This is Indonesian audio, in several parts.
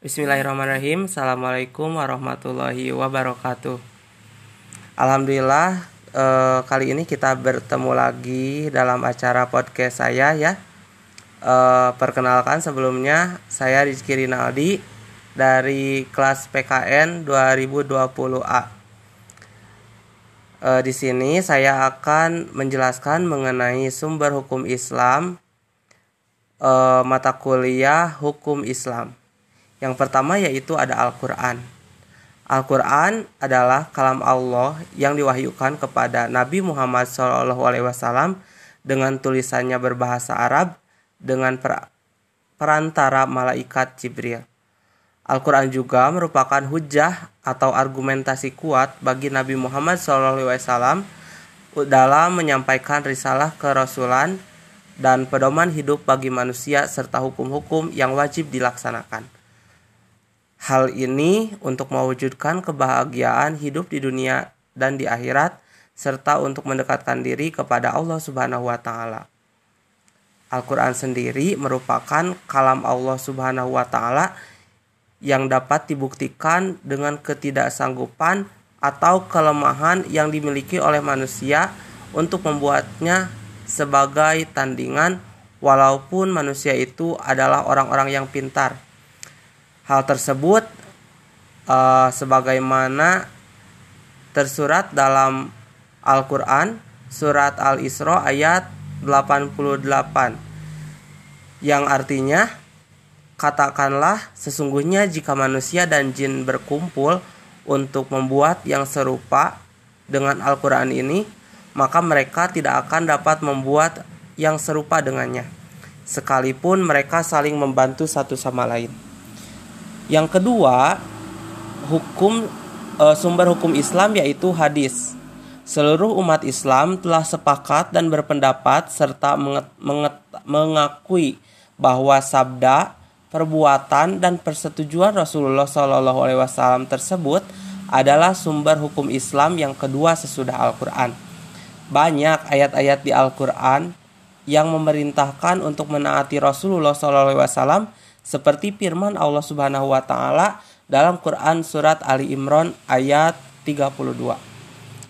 Bismillahirrahmanirrahim. Assalamualaikum warahmatullahi wabarakatuh. Alhamdulillah eh, kali ini kita bertemu lagi dalam acara podcast saya ya. Eh, perkenalkan sebelumnya saya Rizky Rinaldi dari kelas PKN 2020A. Eh, di sini saya akan menjelaskan mengenai sumber hukum Islam uh, mata kuliah hukum Islam. Yang pertama yaitu ada Al-Quran. Al-Quran adalah kalam Allah yang diwahyukan kepada Nabi Muhammad SAW dengan tulisannya berbahasa Arab dengan per perantara malaikat Jibril. Al-Quran juga merupakan hujah atau argumentasi kuat bagi Nabi Muhammad SAW dalam menyampaikan risalah kerasulan dan pedoman hidup bagi manusia serta hukum-hukum yang wajib dilaksanakan. Hal ini untuk mewujudkan kebahagiaan hidup di dunia dan di akhirat serta untuk mendekatkan diri kepada Allah Subhanahu wa taala. Al-Qur'an sendiri merupakan kalam Allah Subhanahu wa taala yang dapat dibuktikan dengan ketidaksanggupan atau kelemahan yang dimiliki oleh manusia untuk membuatnya sebagai tandingan walaupun manusia itu adalah orang-orang yang pintar. Hal tersebut uh, sebagaimana tersurat dalam Al-Qur'an surat Al-Isra ayat 88 yang artinya katakanlah sesungguhnya jika manusia dan jin berkumpul untuk membuat yang serupa dengan Al-Qur'an ini maka mereka tidak akan dapat membuat yang serupa dengannya, sekalipun mereka saling membantu satu sama lain. Yang kedua, hukum e, sumber hukum Islam yaitu hadis. Seluruh umat Islam telah sepakat dan berpendapat serta menget, menget, mengakui bahwa sabda, perbuatan dan persetujuan Rasulullah SAW tersebut adalah sumber hukum Islam yang kedua sesudah Al-Quran banyak ayat-ayat di Al-Quran yang memerintahkan untuk menaati Rasulullah SAW seperti firman Allah Subhanahu wa taala dalam Quran surat Ali Imran ayat 32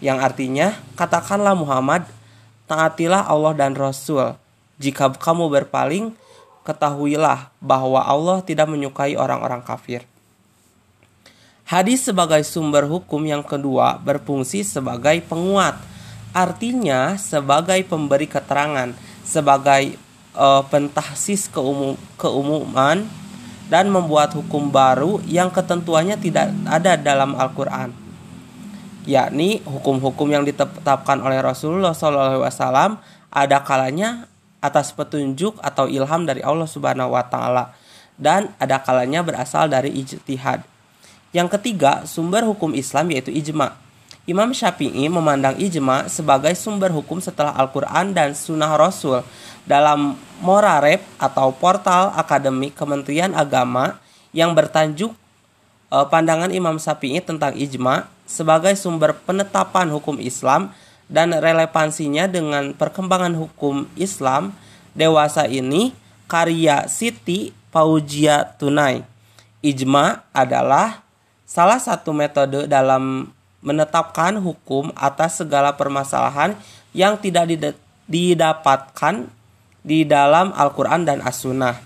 yang artinya katakanlah Muhammad taatilah Allah dan Rasul. Jika kamu berpaling ketahuilah bahwa Allah tidak menyukai orang-orang kafir. Hadis sebagai sumber hukum yang kedua berfungsi sebagai penguat artinya sebagai pemberi keterangan, sebagai uh, pentahsis keumum, keumuman dan membuat hukum baru yang ketentuannya tidak ada dalam Al-Qur'an. Yakni hukum-hukum yang ditetapkan oleh Rasulullah SAW ada kalanya atas petunjuk atau ilham dari Allah Subhanahu wa taala dan ada kalanya berasal dari ijtihad. Yang ketiga, sumber hukum Islam yaitu ijma. Imam Syafi'i memandang ijma sebagai sumber hukum setelah Al-Quran dan Sunnah Rasul. Dalam Morarep atau portal akademik Kementerian Agama yang bertajuk e, Pandangan Imam Syafi'i tentang ijma sebagai sumber penetapan hukum Islam dan relevansinya dengan perkembangan hukum Islam dewasa ini karya Siti Paujia Tunai. Ijma adalah salah satu metode dalam menetapkan hukum atas segala permasalahan yang tidak didapatkan di dalam Al-Quran dan As-Sunnah.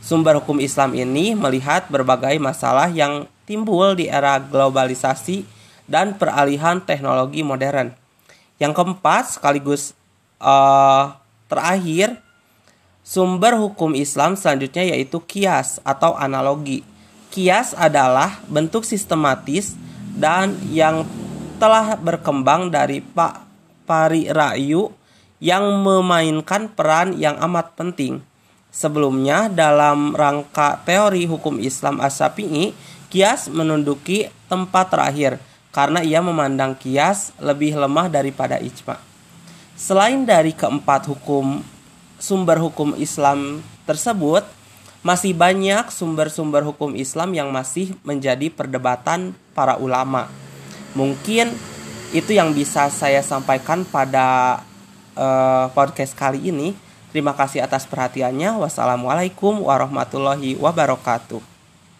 Sumber hukum Islam ini melihat berbagai masalah yang timbul di era globalisasi dan peralihan teknologi modern. Yang keempat, sekaligus uh, terakhir, sumber hukum Islam selanjutnya yaitu kias atau analogi. Kias adalah bentuk sistematis dan yang telah berkembang dari Pak Pari Rayu yang memainkan peran yang amat penting. Sebelumnya dalam rangka teori hukum Islam As-Syafi'i, kias menunduki tempat terakhir karena ia memandang kias lebih lemah daripada ijma. Selain dari keempat hukum sumber hukum Islam tersebut, masih banyak sumber-sumber hukum Islam yang masih menjadi perdebatan para ulama. Mungkin itu yang bisa saya sampaikan pada uh, podcast kali ini. Terima kasih atas perhatiannya. Wassalamualaikum warahmatullahi wabarakatuh.